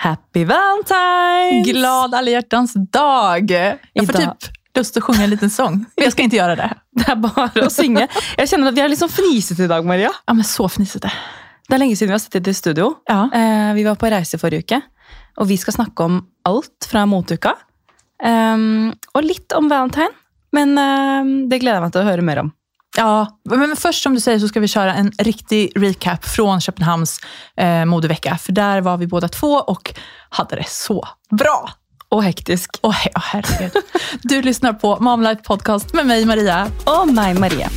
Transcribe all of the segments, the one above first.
Happy Valentine's! Glad alla hjärtans dag! Jag får Idag. typ lust att sjunga en liten sång. Men jag ska inte göra det. Det er bare å synge. Jeg kjenner at vi er litt sånn fnisete i dag, Maria. Ja, men så fnisete. Det er lenge siden vi har sittet i studio. Ja. Eh, vi var på reise forrige uke, og vi skal snakke om alt fra moteuka. Um, og litt om valentine, men eh, det gleder jeg meg til å høre mer om. Ja, men först som du säger så ska vi köra en riktig recap från Köpenhamns eh, modevecka. För där var vi båda två och hade det så bra. Og hektisk. Åh he- åh, herregud. Du lyssnar på Mom Life Podcast med mig Maria. Og meg, Marie.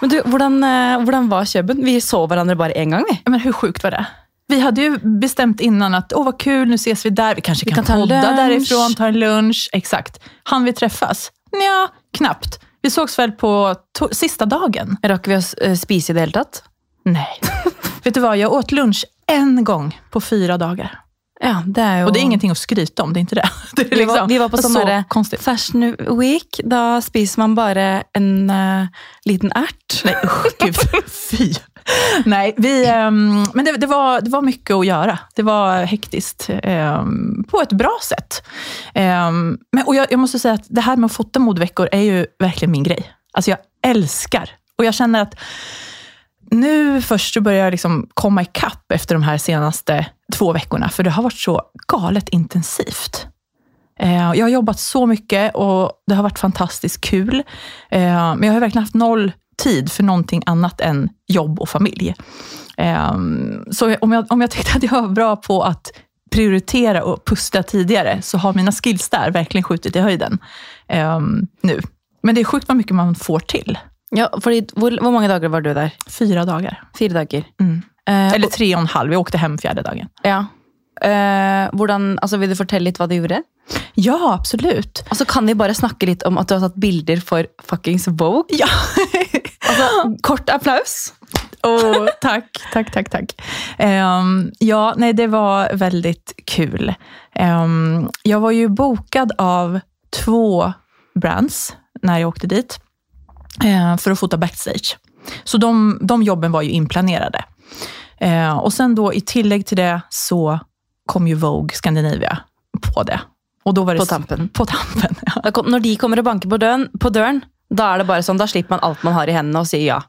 Men du, hvordan, eh, hvordan var Køben? Vi så hverandre bare én gang, vi. Ja, Men hur sjukt var det? Vi hade ju bestämt innan att åh vad kul, nu ses vi där. Vi kanske Vi kan, kan podda därifrån, ta en lunch. Exakt. Han vi träffas? Ja, knappt. Vi sågs väl på sista dagen? Rakk vi å eh, spise i det hele tatt? Nej. Vet du vad, jag åt lunch en gång på fyra dagar. Ja, det er jo Och det är ingenting att skryta om, det är inte det. det är vi, var, vi var på sånn så derre konstigt. Fashion Week. Da spiser man bare en eh, liten ert. Nej usch, gud, fy. Nej, vi, ehm, men det, det, var, det var mycket att göra. Det var hektiskt ehm, på ett bra sätt. Ehm, men, och jag, jag måste säga att det här med att fota modeveckor är ju verkligen min grej. Alltså jag älskar. Och jag känner att nu först så börjar jag liksom komma ikapp efter de här senaste två veckorna. För det har varit så galet intensivt. Jag har jobbat så mycket och det har varit fantastiskt kul. Men jag har verkligen haft noll tid för någonting annat än jobb och familj. Eh, Så om jag, om jag tyckte att jag var bra på att prioritera och pusta tidigare, så har mina skills där verkligen skjutit i höjden eh, nu. Men det är sjukt vad mycket man får till. Ja, hvor, hvor mange dager var du der? Fyra dagar. Fire dager. Mm. Eh, Eller tre och en halv. Jag åkte hem fjärde dagen. Ja. Eh, hvordan, altså Vil du fortelle litt hva du gjorde? Ja, absolut. Og så kan vi bare snakke litt om at du har tatt bilder for fuckings Vogue. Ja. Altså, Kort applaus. Oh, tack, tack, tack, tack. Ehm, ja, nej, det var väldigt kul. Ehm, jag var ju bokad av två brands när jag åkte dit eh, för att fota backstage. Så de, de jobben var ju inplanerade. Eh, och sen då i tillägg till det så kom ju Vogue Scandinavia på det. Och då var det På tampen. På tampen, ja. Når de kommer og banker på døren, på døren, da er det bare sånn, da slipper man alt man har i hendene og sier ja.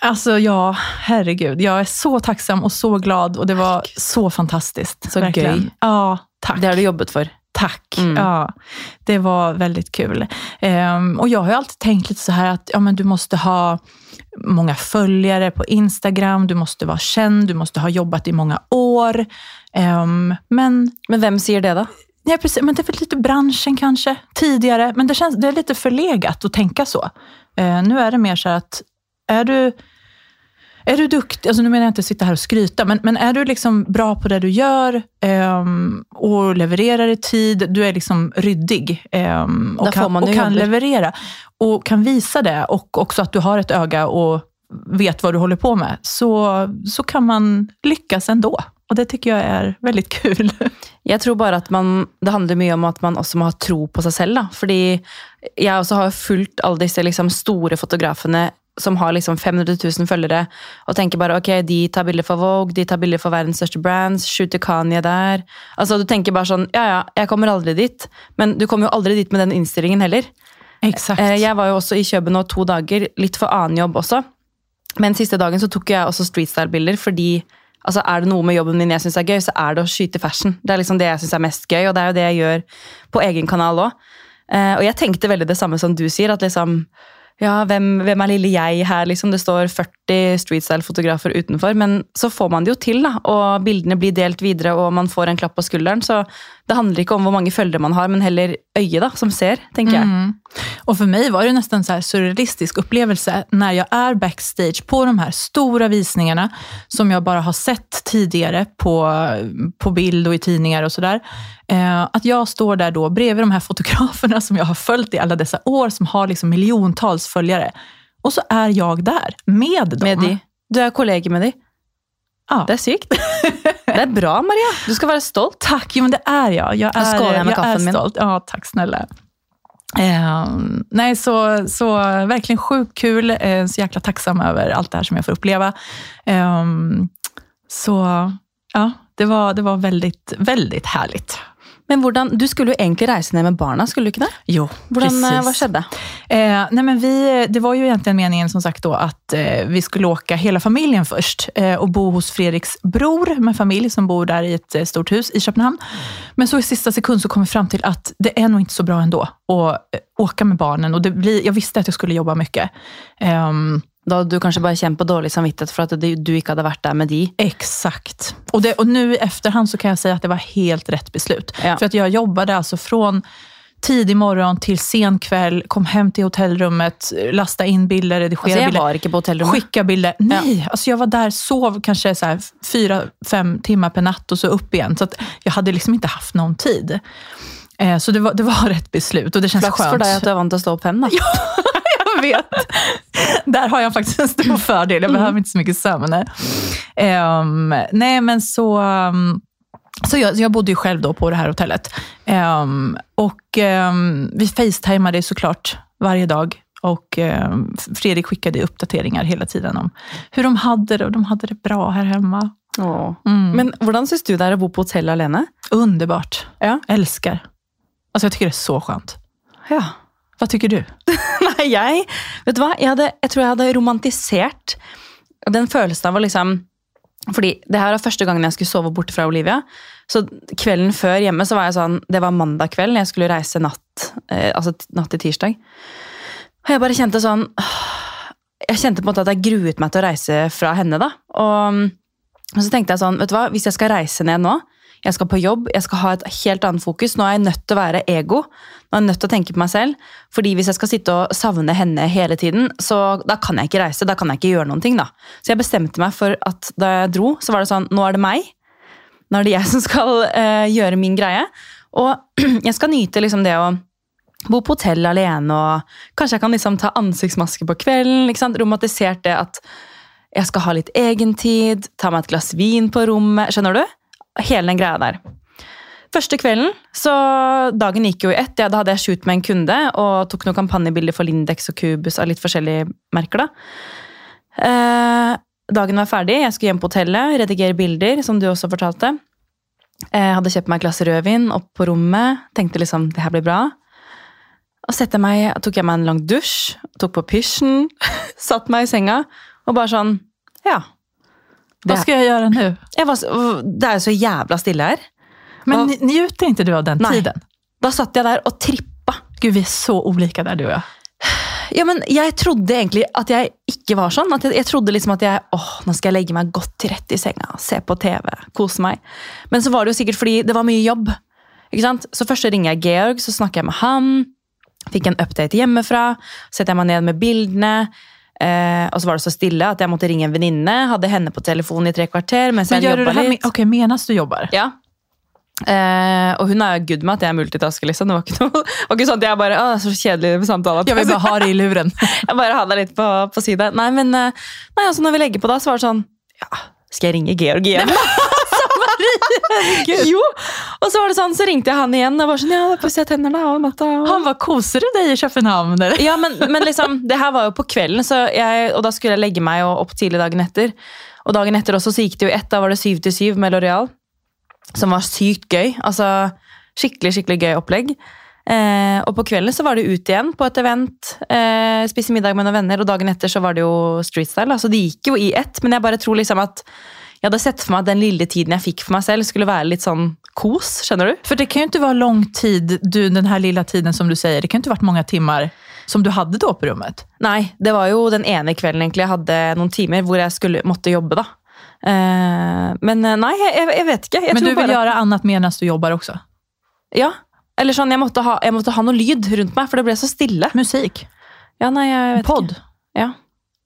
Alltså ja, herregud. Jag är så tacksam och så glad och det var så fantastiskt. Så verkligen. göj. Ja, tack. Det har du jobbet for. Tack. Mm. Ja, det var väldigt kul. Ehm, och jag har alltid tänkt lite så här att ja, men du måste ha många följare på Instagram, du måste vara känd, du måste ha jobbat i många år. Ehm, men Men hvem sier det, da? Ja, precis. Men det är väl lite branschen kanske, tidigare. Men det, känns, det är lite förlegat att tänka så. Eh, nu är det mer så att, är du, är du duktig, alltså nu menar jag inte att sitta här och skryta, men, men är du liksom bra på det du gör ehm, och levererar i tid, du är liksom ryddig Där och kan, och kan leverera och kan visa det och också att du har ett öga och vet vad du håller på med, så, så kan man lyckas ändå. Och det tycker jag är väldigt kul. Jeg tror bare at man, Det handler mye om at man også må ha tro på selv. da. Fordi jeg også har fulgt alle disse liksom store fotografene som har liksom 500 000 følgere, og tenker bare ok, de tar bilder for Vogue, de tar bilder for verdens største brands, shooter Kanye der. Altså Du tenker bare sånn ja ja, jeg kommer aldri dit, men du kommer jo aldri dit med den innstillingen heller. Exakt. Eh, Jeg var jo også i Køben nå to dager, litt for annen jobb også. Men siste dagen så tok jeg også streetstyle-bilder, fordi altså er det noe med jobben min jeg syns er gøy, så er det å skyte fashion. Det er liksom det jeg syns er mest gøy, og det er jo det jeg gjør på egen kanal òg. Eh, Og jeg tenkte veldig det samme som du sier, at liksom ja, hvem, hvem er lille jeg her, liksom? Det står 40 streetstyle-fotografer utenfor. Men så får man det jo til, da. Og bildene blir delt videre, og man får en klapp på skulderen. Så det handler ikke om hvor mange følgere man har, men heller øyet da, som ser, tenker jeg. Mm. Och för mig var det nästan så här surrealistisk upplevelse när jag är backstage på de här stora visningarna som jag bara har sett tidigare på, på bild och i tidningar och sådär. Eh, att jag står där då bredvid de här fotograferna som jag har följt i alla dessa år som har liksom miljontals följare. Och så är jag där med dem. Med de. Du er kollega med de. Ja. Det er sykt. Det er bra, Maria. Du skal være stolt. Tack, jo men det är jag. Jag Jag är, skålar med jag är min. stolt. Ja, tack snälla. Eh, nej, så, så verkligen sjukt kul. Eh, så jäkla tacksam över allt det här som jag får uppleva. Eh, så ja, det var, det var väldigt, väldigt härligt. Men hvordan, du skulle jo egentlig reise ned med barna, skulle du ikke det? Jo, Hvordan, eh, precis. Hva skjedde? Eh, nej men vi, det var ju egentligen meningen som sagt då att eh, vi skulle åka hela familjen först eh, och bo hos Fredriks bror med familj som bor där i ett eh, stort hus i Köpenhamn. Men så i sista sekund så kom vi fram till att det är nog inte så bra ändå att eh, åka med barnen. Och det blir, jag visste att jag skulle jobba mycket. Ehm, Da hadde du kanskje bare kjent på dårlig samvittighet for at du ikke hadde vært der med de. Exakt. Och, det, och nu i efterhand så kan jag säga att det var helt rätt beslut. Ja. För att jag jobbade alltså från tidig morgon till sen kväll, kom hem till hotellrummet, lasta in bilder, redigera Altså, jeg bilder. var ikke på hotellrommet. Skicka bilder. Nej, alltså jag var där, sov kanske så här fyra, fem timmar per natt och så upp igen. Så att jag hade liksom inte haft någon tid. Eh, så det var, det var rätt beslut och det känns Flaks skönt. for deg at du er vant å stå opp fem, da. Jag vet. Där har jag faktiskt en stor fördel. Jag behöver inte så mycket sömn. Ehm, nej, men så... um, så jag, jag bodde ju själv då på det här hotellet. Ehm, och um, vi facetimade såklart varje dag. Och um, Fredrik skickade uppdateringar hela tiden om hur de hade det. Och de hade det bra här hemma. Mm. Men hvordan syns du er å bo på hotell alene? Underbart. Ja. Älskar. Alltså jag tycker det är så skönt. Ja. Vad tycker du? Nej, jag? Vet du vad? Jag, hade, jag tror jag hade romantiserat den känslan var, liksom Fordi det här var första gången jag skulle sova borte från Olivia. Så kvällen før hjemme så var jag sånn Det var mandag kveld, jag skulle resa, natt, eh, altså natt til tirsdag. Og jeg bare kjente sånn åh, Jeg kjente på en måte at jeg gruet meg til å reise fra henne, da. Og, og så tänkte jag, sånn, vet du hva, hvis jeg skal reise ned nu, jeg skal på jobb, jeg skal ha et helt annet fokus. Nå er jeg nødt til å være ego. Nå er jeg nødt til å tenke på meg selv. Fordi hvis jeg skal sitte og savne henne hele tiden, så da kan jeg ikke reise. Da kan jeg ikke gjøre noen ting, da. Så jeg bestemte meg for at da jeg dro, så var det sånn, nå er det meg. Nå er det jeg som skal eh, gjøre min greie. Og jeg skal nyte liksom det å bo på hotell alene, og kanskje jeg kan liksom ta ansiktsmaske på kvelden. ikke sant? Romantisert det at jeg skal ha litt egentid, ta meg et glass vin på rommet. Skjønner du? Hele den greia der. Første kvelden, så dagen gikk jo i ett. Ja, da hadde jeg shoot med en kunde og tok noen kampanjebilder for Lindex og Cubus av litt forskjellige merker. da. Eh, dagen var ferdig, jeg skulle hjem på hotellet, redigere bilder, som du også fortalte. Jeg hadde kjøpt meg et glass rødvin opp på rommet, tenkte liksom det her blir bra. Og sette meg, tok jeg meg en lang dusj, tok på pysjen, satt meg i senga og bare sånn Ja. Vad ska jag göra nu? jeg var, jo så jævla stille her. Men ni- njuter inte du av den Nej. tiden? Da satt jeg der og trippa. Gud, vi är så olika där du och jag. Ja, men Jeg trodde egentlig at jeg ikke var sånn. At jeg, jeg trodde liksom at jeg åh, nå skal jeg legge meg godt til rette i senga, se på TV, kose meg. Men så var det jo sikkert fordi det var mye jobb. Så først så ringer jeg Georg, så snakker jeg med han. Fikk en update hjemmefra. Setter jeg meg ned med bildene. Eh, og så var det så stille at jeg måtte ringe en venninne. Hadde henne på telefonen i tre kvarter Men jeg gör du det här med, okej, medan du jobbar? Ja. Eh, og hun er good med at jeg multitasker. liksom. Det var ikke noe, det var ikke sånn at jeg bare Å, så kjedelig samtale. Jag vill bara ha det i luren. Jeg bare ha deg litt på, på side. Nei, men eh, nei, altså når vi legger på da, så var det sånn Ja, skal jeg ringe Georg igjen? jo! Og så var det sånn, så ringte jeg han igjen og var sånn Ja, jeg tenner da, og natta. Han var koser du dig i Köpenhamn? Eller? Ja, men, men liksom, det her var jo på kvelden, så jeg, og da skulle jeg legge meg og opp tidlig dagen etter. Og dagen etter også så gikk det jo ett, da var det syv til syv med Loreal. Som var sykt gøy. Altså skikkelig, skikkelig gøy opplegg. Eh, og på kvelden så var det ut igjen på et event, eh, spise middag med noen venner, og dagen etter så var det jo streetstyle. Altså det gikk jo i ett, men jeg bare tror liksom at jeg hadde sett for meg at den lille tiden jeg fikk for meg selv, skulle være litt sånn kos. Skjønner du? För det kan ju inte vara lång tid, du, den här lilla tiden som du säger. Det kan ju inte varit många timmar som du hade då på rummet. Nei, det var jo den ene kvelden egentlig jeg hadde noen timer hvor jeg skulle, måtte jobbe. da. Eh, men eh, nei, jeg, jeg, jeg vet ikke. Jeg Men du vill bare, göra annat medan du jobbar också? Ja, eller sånn, jeg måtte, ha, jeg måtte ha noe lyd rundt meg, for det ble så stille. Musik? Ja, nei, jeg vet Podd? Ja.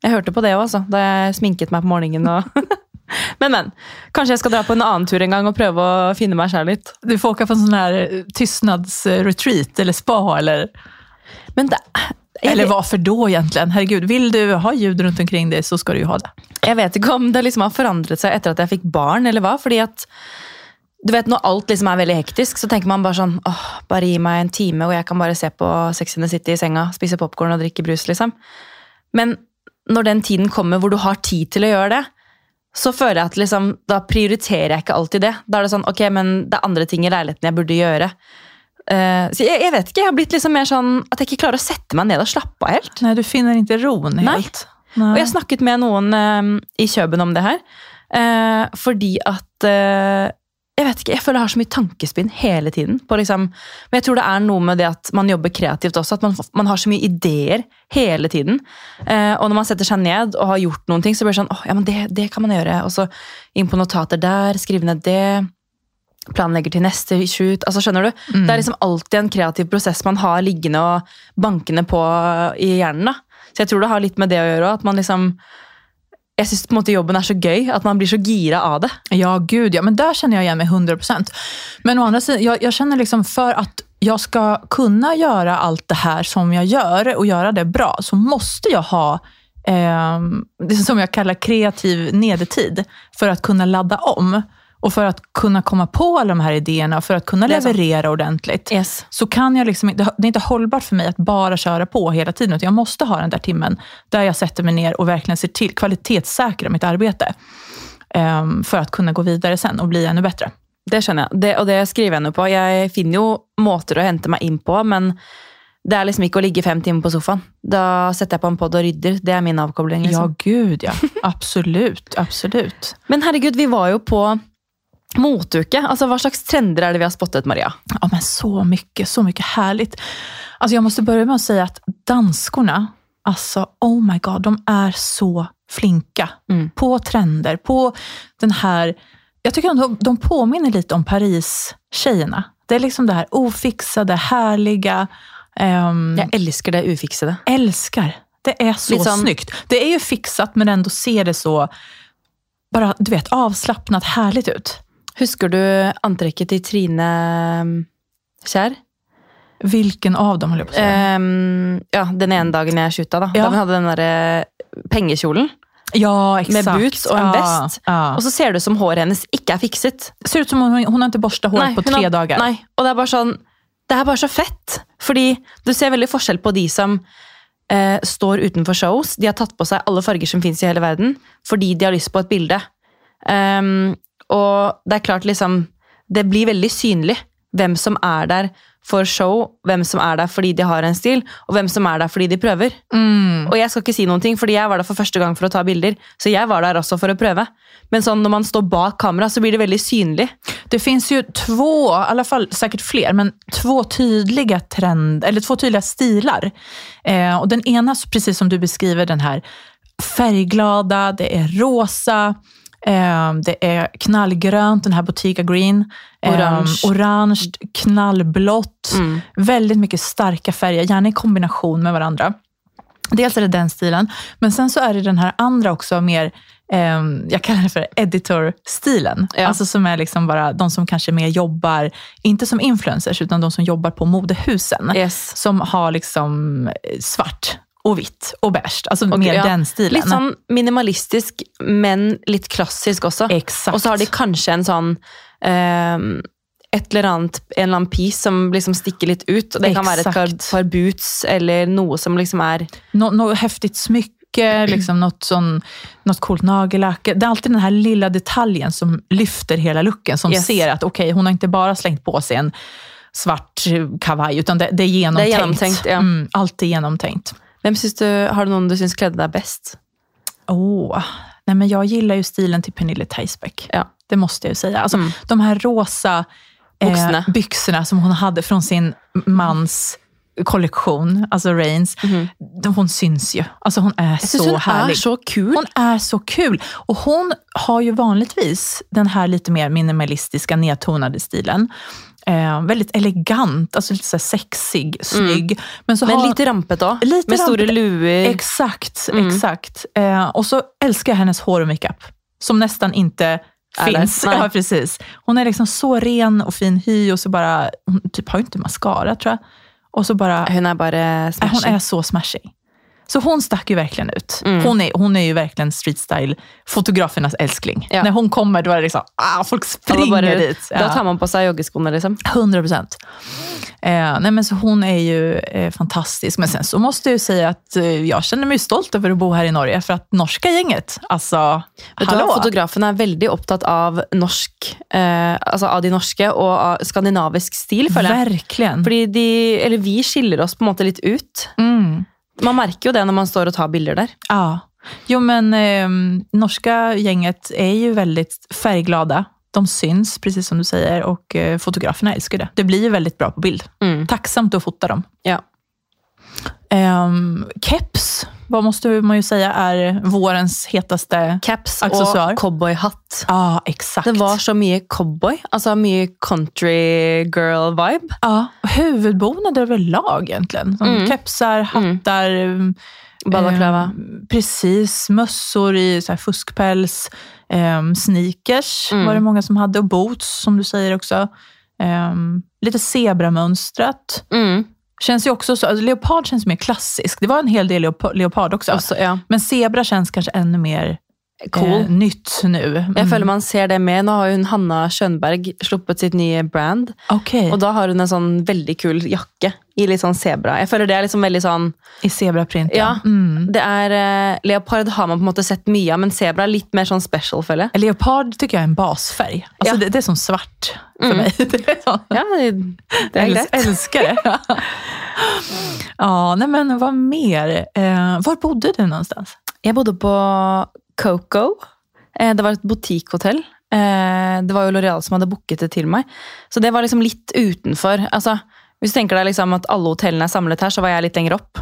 Jeg hørte på det òg, altså, da jeg sminket meg på morgenen. Og men, men. Kanskje jeg skal dra på en annen tur en gang og prøve å finne meg sjæl litt. Du får åka på en sån här eh, tystnadsretreat eller spa eller, Men det, eller varför då egentligen? Herregud, vill du ha ljud runt omkring dig så ska du ju ha det. jeg vet ikke om det liksom har forandret seg etter at jeg fikk barn, eller hva. fordi at du vet, Når alt liksom er veldig hektisk, så tenker man bare sånn åh, Bare gi meg en time hvor jeg kan bare se på Sex and the City i senga, spise popkorn og drikke brus, liksom. Men når den tiden kommer hvor du har tid til å gjøre det, så føler jeg at liksom, da prioriterer jeg ikke alltid det. Da er det sånn, ok, men det er andre ting i leiligheten jeg burde gjøre. Eh, så jeg, jeg vet ikke, jeg har blitt liksom mer sånn at jeg ikke klarer å sette meg ned og slappe av helt. Nej, du finner inte ron Nej. helt. Og jeg har snakket med noen eh, i Kjøben om det her. eh, fordi at Jeg vet ikke, jeg føler jeg har så mye tankespinn hele tiden. På liksom, men jeg tror det er noe med det at man jobber kreativt også. At man, man har så mye ideer hele tiden. Eh, og når man setter seg ned og har gjort noen ting, så blir det sånn åh, ja, men det, det kan man gjøre. Og så inn på notater der, skrive ned det. Planlegger til neste shoot. altså skjønner du? Det er liksom alltid en kreativ prosess man har liggende og bankende på i hjernen. da. Så jeg tror det har litt med det å gjøre også, At man liksom Jeg syns på en jobben er så gøy at man blir så gira av det. Ja, gud ja. Men där känner jag igen mig 100%. Men å andra sidan, jag, jag känner liksom för att jag ska kunna göra allt det här som jag gör och göra det bra, så måste jag ha eh, det som jag kallar kreativ nedertid för att kunna ladda om. Och för att kunna komma på alla de här idéerna, för att kunna är leverera ordentligt. Yes. så kan jag liksom, inte- det är inte hållbart för mig att bara köra på hela tiden. Utan jag måste ha den där timmen där jag sätter mig ner och verkligen ser till kvalitetssäkra mitt arbete. ehm, för att kunna gå vidare sen och bli ännu bättre. Det skjønner jeg. Det, og det skriver jeg nå på. Jeg finner jo måter å hente meg inn på, men det er liksom ikke å ligge fem timer på sofaen. Da setter jeg på en pod og rydder. Det er min avkobling. liksom. Ja, gud ja. Absolut, absolut. Men herregud, vi var jo på moteuke. Altså, Hva slags trender er det vi har spottet, Maria? Ja, men så mycket, så mycket härligt. Alltså jag måste börja med att säga att danskorna, alltså oh my god, de är så flinka Mm. på trender, på den här... Jag tycker att de, de påminner lite om Paris-tjejerna. Det är liksom det här ofixade, härliga. ehm, Jeg elsker det ufiksede. älskar. Det är så Lite som- snyggt. Det är ju fixat, men ändå ser det så bara, du vet, avslappnat härligt ut. Husker du antrekket til Trine um, Kjær? Vilken av dem, höll jag på att säga. Ehm, ja, Den ene dagen jeg shoota, da. Ja. Da hun hadde den derre pengekjolen. ja, exakt. med boots och en ja, väst. Ja. Og så ser det ut som håret hennes ikke er fikset. ser ut som hon, hon har inte borstat håret på tre har- dagar. Nei, og det er bare sånn Det er bare så fett. Fordi du ser veldig forskjell på de som eh, står utenfor shows. De har tatt på seg alle farger som fins i hele verden, fordi de har lyst på et bilde. Ehm, og det er klart, liksom Det blir veldig synlig hvem som er der for show, hvem som er der fordi de har en stil, og hvem som er der fordi de prøver. Mm. Og jeg skal ikke si noen ting, fordi jeg var der for første gang for å ta bilder. Så jeg var der også for å prøve. Men sånn når man står bak kamera, så blir det veldig synlig. Det finns ju två, i alla fall säkert fler, men två tydliga trend, eller två tydliga stilar. Eh, och den ena, precis som du beskriver, den här färgglada, det är rosa, det är knallgrönt, den här Bottega Green. Eh, Orange. orange, knallblått. Väldigt mycket starka färger, gärna i kombination med varandra. Dels är det den stilen, men sen så är det den här andra också mer, eh, jag kallar det för editor-stilen. Ja. Alltså som är liksom bara de som kanske mer jobbar, inte som influencers, utan de som jobbar på modehusen. Yes. Som har liksom eh, svart och vitt och beige. Alltså Og- mer ja, den stilen. Litt sånn minimalistisk, men litt klassisk også. Exakt. Og så har de kanskje en sånn ehm, et eller annet, en eller annen piece som liksom stikker litt ut. Det kan være et par, boots eller noe som liksom Nå, något häftigt smycke, liksom något, sån, något coolt nagellack. Det är alltid den här lilla detaljen som lyfter hela looken. Som Yes. ser att okej, hon har inte bara slängt på sig en svart kavaj, utan det, det är genomtänkt. Det är genomtänkt, ja. mm, allt är genomtänkt. Hvem syns du, Har du noen du syns kledde deg best? Åh, nej men jag gillar ju stilen till Pernille Theisbeck. Ja. Det måste jag ju säga. Alltså, Mm. De här rosa eh, byxorna som hon hade från sin mans kollektion, alltså Rains. de- Hon syns ju. Alltså hon är så hun härlig. er så kul. Hon är så kul. Och hon har ju vanligtvis den här lite mer minimalistiska, nedtonade stilen. Eh, väldigt elegant, alltså lite så sexig, snygg. Men, så men har, litt rampete òg. Lite Med rampete. luer. Exakt, Mm. exakt. Eh, och så älskar jag hennes hår och makeup. Som nästan inte Är finns. Nej. Ja, precis. Hon är liksom så ren och fin hy och så bara, hon typ har ju inte mascara tror jag. Och så bara, Hun er bare Nej, hon smashing. är så smashig. Så hon stack ju verkligen ut. Mm. Hon, är, hon är ju verkligen street style-fotografernas älskling. Ja. När hon kommer då är det liksom, ah, folk springer bara- dit. Da tar man på seg joggeskorna, liksom. 100 procent. Eh, nej men så hon är ju eh, fantastisk. Men sen så måste jag ju säga att eh, jag känner mig stolt över att bo här i Norge. För att norska gänget, alltså, Vet du hallå. hva? Fotografen er veldig opptatt av norsk, eh, altså av de norske og av skandinavisk stil. Verkligen. Fordi de, eller vi skiller oss på en måte litt ut. Mm. Man merker jo det når man står og tar bilder der. Ja. Jo men eh, norska gänget är ju väldigt färgglada. De syns, precis som du säger, och eh, fotograferna älskar det. Det blir ju väldigt bra på bild. Mm. Tacksamt att fota dem. Ja. Um, keps, vad måste man ju säga är vårens hetaste... Caps Accessoar. og cowboyhatt. Ja, exakt. Det var så mye cowboy, altså mye country girl-vibe. ja, huvudbonad överlag egentligen. Som Mm. Kepsar, hattar, mm. Balaklava. ehm, precis, mössor i så här fuskpäls, ehm, sneakers Mm. var det många som hade, och boots som du säger också. Ehm, lite zebramönstrat. Mm. Känns ju också så, alltså, leopard känns mer klassisk. Det var en hel del leop- leopard också. Også, ja. Men zebra känns kanske ännu mer Cool. eh, nytt nu. Mm. Jeg føler man ser det med. Nå har hun Hanna Skjønberg sluppet sitt nye brand. Okej, Og da har hun en sånn veldig kul jakke i litt sånn sebra. Jeg føler det er liksom veldig sånn i zebraprint. Ja. Mm. det er, eh, Leopard har man på måte sett av, men sebra er litt mer sånn special, føler jeg. Leopard tycker jag är en basfärg. Alltså Ja. det, det är som svart för Mm. mig. Det är så. Ja, det, det er Äls-. Älskar det. ja, nej men vad mer? Eh, var bodde du någonstans? Jeg bodde på Coco. Eh, det var ett boutiquehotell. Eh, det var ju L'Oreal som hade bokat det till mig. Så det var liksom lite utanför. Alltså, om du tänker dig liksom att alla hotellen är samlade här så var jag lite längre upp.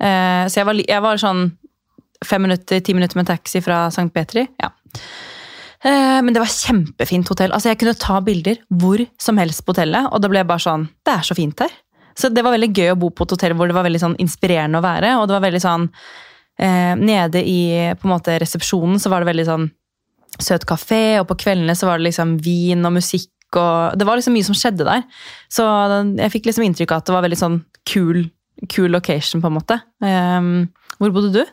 Eh, så jag var, jag var sån fem minuter, tio minuter med taxi från Sankt Petri. Ja. Men det var ett jättefint hotell. Alltså jag kunde ta bilder var som helst på hotellet, och då blev jag bara sån, Det är så fint här. Så det var väldigt gøy att bo på ett hotell där det var väldigt sån inspirerande att vara och det var väldigt sån eh, Nede i på en måte resepsjonen så var det veldig sånn søt kafé, og på kveldene så var det liksom vin og musikk. og Det var liksom mye som skjedde der. Så jeg fikk liksom inntrykk av at det var veldig sånn kul, kul location, på en måte. Ehm, hvor bodde du?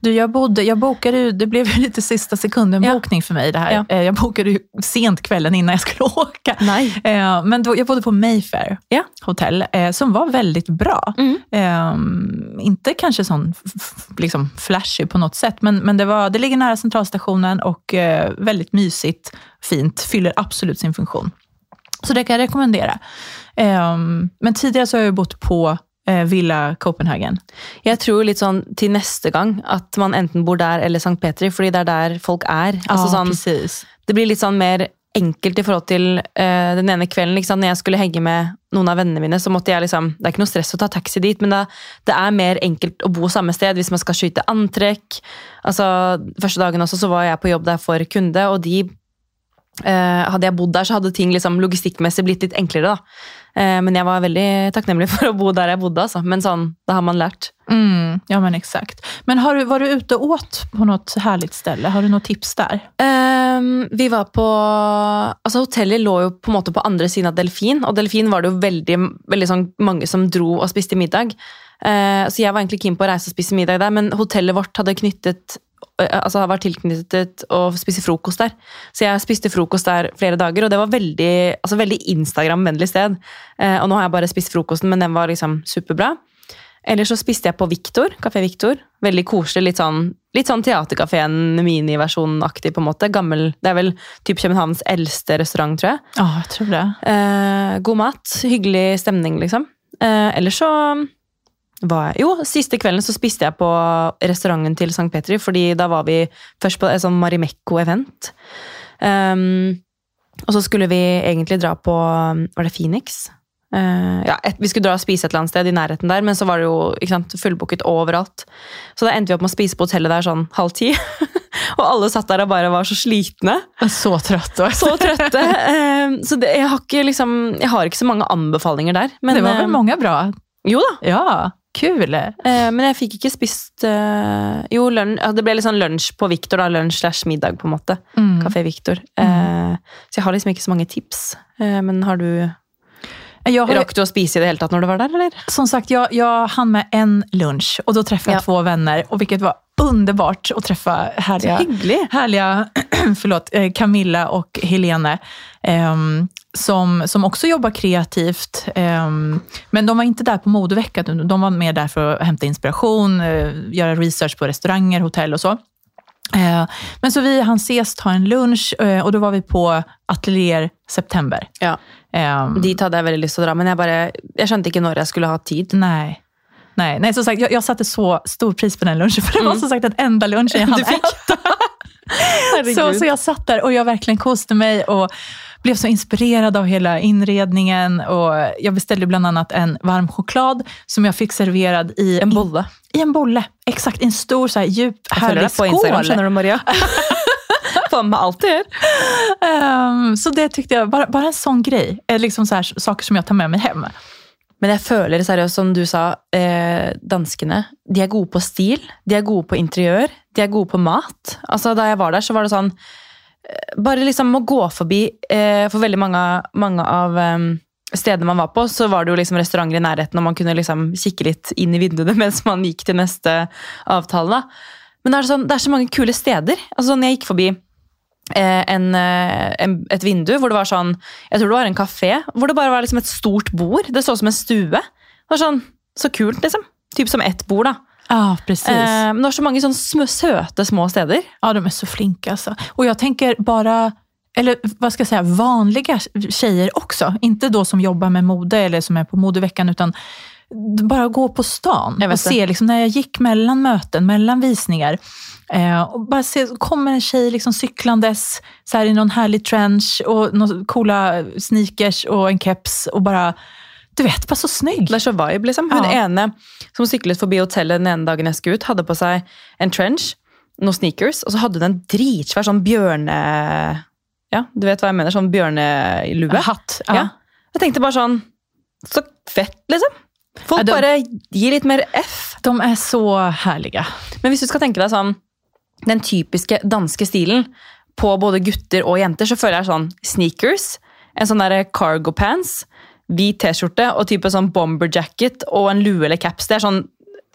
Du, jag, bodde, jag bokade ju, det blev ju lite sista sekunden Ja. för mig det här. Ja. Eh, Jag bokade ju sent kvällen innan jag skulle åka. Nei. Eh, Men då, jag bodde på Mayfair Ja. hotell, eh, som var väldigt bra. Mm. Eh, inte kanske sån liksom flashy på något sätt, men, men det, var, det ligger nära centralstationen och väldigt mysigt, fint, fyller absolut sin funktion. Så det kan jag rekommendera. Eh, men tidigare så har jag bott på Villa Copenhagen. Jeg tror litt sånn til neste gang at man enten bor der eller St. Petri, fordi det er der folk er. Altså sånn, precis. det blir litt sånn mer enkelt i forhold til eh, den ene kvelden. Ikke sant? Når jeg skulle henge med noen av vennene mine, så måtte jeg liksom Det er ikke noe stress å ta taxi dit, men det, det er mer enkelt å bo samme sted hvis man skal skyte antrekk. Altså, Første dagen også så var jeg på jobb der for kunde, og de eh, Hadde jeg bodd der, så hadde ting liksom logistikkmessig blitt litt enklere. da. Eh, men jeg var veldig takknemlig for å bo der jeg bodde. Altså. Men sånn, det har man lært. Mm, ja men exakt. Men har du, var du ute och åt på något härligt ställe? Har du något tips där? Ehm, vi var på altså Hotellet lå jo på måte på andre siden av Delfin, og Delfin var det jo veldig, veldig sånn mange som dro og spiste middag. Eh, så jeg var egentlig keen på å reise og spise middag der, men hotellet vårt hadde knyttet eh, altså var tilknyttet å spise frokost der. Så jeg spiste frokost der flere dager, og det var veldig, altså veldig Instagram-vennlig sted. Eh, og nå har jeg bare spist frokosten, men den var liksom superbra. Ellers så spiste jeg på Victor, Kafé Victor. Veldig koselig. Litt sånn, litt sånn Teaterkafeen miniversjon-aktig, på en måte. Gammel, det er vel typ Københavns eldste restaurant, tror jeg. Ja, jag tror det. Eh, god mat, hyggelig stemning, liksom. Eh, ellers så var jeg Jo, siste kvelden så spiste jeg på restauranten til St. Petri, fordi da var vi først på et sånn Marimekko-event. Um, og så skulle vi egentlig dra på Var det Phoenix? Eh, ja, et, vi skulle dra og spise et eller annet sted i nærheten der, men så var det jo ikke sant, fullbooket overalt. Så da endte vi opp med å spise på hotellet der sånn halv ti. og alle satt der og bare var så slitne. Så trött. Och Så trøtte. Eh, så det, jeg, har ikke, liksom, jeg har ikke så mange anbefalinger der. Men, det var eh, väl många bra? Jo da. Ja, kul. Eh, men jeg fikk ikke spist eh, Jo, ja, det ble litt sånn lunsj på Victor. da, Lunsj slash middag, på en måte. Mm. Kafé Victor. Eh, så jeg har liksom ikke så mange tips. Eh, men har du Jag har, Rakk du å spise i det hele tatt når du var der, eller? som sagt, jag, jag hann med en lunch och då träffade jag Ja. två vänner. Och vilket var underbart att träffa härliga, härliga förlåt, eh, Camilla och Helene. ehm, som, som också jobbar kreativt. ehm, men de var inte där på modeveckan. De var mer där för att hämta inspiration, eh, göra research på restauranger, hotell och så. Eh, Men så vi hann ses, ta en lunch eh, och då var vi på Atelier September. Ja. Ehm, Dit hadde jeg veldig lyst til å dra, men jeg bare, jeg skjønte ikke når jeg skulle ha tid. Nej. Nej, nej som sagt, jag, jag satte så stor pris på den lunchen, för det var som sagt den enda lunchen jag hann äta. Så, så jag satt där och jag verkligen kostade mig och blev så inspirerad av hela inredningen. Och jag beställde bland annat en varm choklad som jag fick serverad i En bolle. I en bolle. Exakt, i en stor så här, djup, følger härlig deg på Instagram, skål. skjønner du, Maria. Du gjør. Ehm, så det tyckte jag, bara, bara en sån grej, är liksom så här, saker som jag tar med mig hem. Men jeg føler seriøst, som du sa, eh, danskene de er gode på stil, de er gode på interiør, de er gode på mat. Altså, Da jeg var der, så var det sånn Eh, bare liksom å gå forbi eh, For veldig mange, mange av ehm, um, stedene man var på, så var det jo liksom restauranter i nærheten, og man kunne liksom kikke litt inn i vinduene mens man gikk til neste avtale. da. Men det er, sånn, det er så mange kule steder. Altså, sånn, jeg gikk forbi eh, en, eh, en, et vindu hvor det var sånn Jeg tror det var en kafé hvor det bare var liksom et stort bord. Det så ut som en stue. Det var sånn, Så kult, liksom. Typ som ett bord, da. Ja, precis. Eh, men det var så mange sånne små, söte små steder. Ja, de är så flinka. Alltså. Och jag tänker bara, eller vad ska jag säga, vanliga tjejer också. Inte då som jobbar med mode eller som är på modeveckan, utan bara gå på stan och se, liksom, när jag gick mellan möten, mellan visningar, eh, och bara se, kommer en tjej liksom cyklandes så här, i någon härlig trench och några coola sneakers och en keps och bara, du vet, bara så snygg. Er så vibe, liksom. Hun Ja. ene som syklet forbi hotellet den ene dagen jeg skulle ut, hadde på seg en trench, noen sneakers, og så hadde hun en dritsvær sånn bjørne... Ja, du vet hva jeg mener? Sånn bjørnelue. Hatt. Ja. Ja. Jeg tenkte bare sånn Så fett, liksom. Folk Ja, de- bare gir litt mer F. De är så härliga. Men hvis du skal tenke deg sånn den typiske danske stilen på både gutter og jenter, så føler jeg sånn sneakers, en sånn der cargo pants, hvit T-skjorte og type sånn bomber jacket og en lue eller caps. Det er sånn,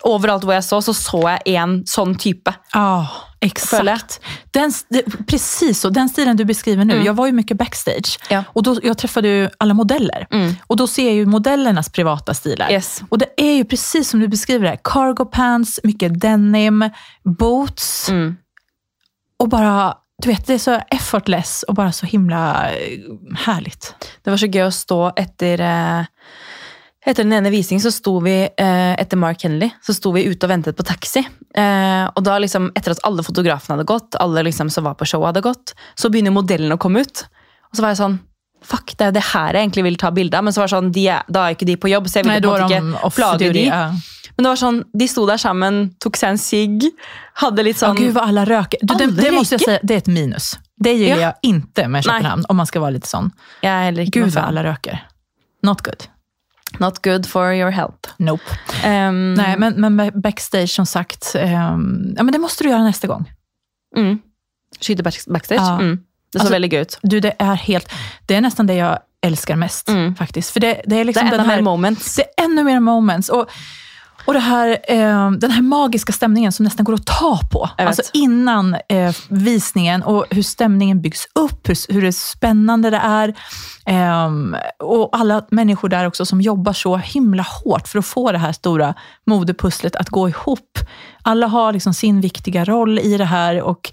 Overalt hvor jeg så, så så jeg en sånn type. Ja, Följa. exakt. Den, precis så. Den stilen du beskriver nu. Jag var ju mycket backstage. Ja. Och då, jag träffade ju alla modeller. Mm. Och då ser jag ju modellernas privata stilar. Yes. Och det är ju precis som du beskriver det. Cargo pants, mycket denim, boots. Mm. Och bara, du vet, det är så effortless och bara så himla eh, härligt. Det var så gøy att stå efter eh, Etter den ene visningen så sto vi eh, etter Mark Henley, så sto vi ute og ventet på taxi. Eh, och då liksom, etter at alle fotografene hadde gått, alle liksom som var på showet hadde gått, så begynner modellen å komme ut. Och så var jag sånn Fuck, det er det her jeg egentlig vil ta bilde av. Men så var det sånn, de da er ikke de på jobb, så jeg ville Nej, på en måte ikke plage de. Ja. Men det var sånn, de sto der sammen, tok seg en sigg, hadde litt Ja, sånn gud vad alla röker. Du, det, det måste jag säga, det är ett minus. Det gillar Ja. jag inte med Nej. Köpenhamn, om man ska vara lite sån. Er heller ikke Gud vad alla röker. Not good. Not good for your health. Nope. Um, Nej, men, men ba- backstage som sagt, ehm, ja, men det måste du göra nästa gång. mm. Back- backstage. Ja. Mm. Det så Alltså, veldig gøy ut. Du, det är helt, det är nästan det jag älskar mest Mm. faktiskt. För det, det är Det liksom enda den här, moments. det är ännu mer moments. Och, och det här, eh, den här magiska stämningen som nästan går att ta på. Alltså innan eh, visningen och hur stämningen byggs upp, hur, hur det spännande det är. Ehm, och alla människor där också som jobbar så himla hårt för att få det här stora modepusslet att gå ihop. Alla har liksom sin viktiga roll i det här och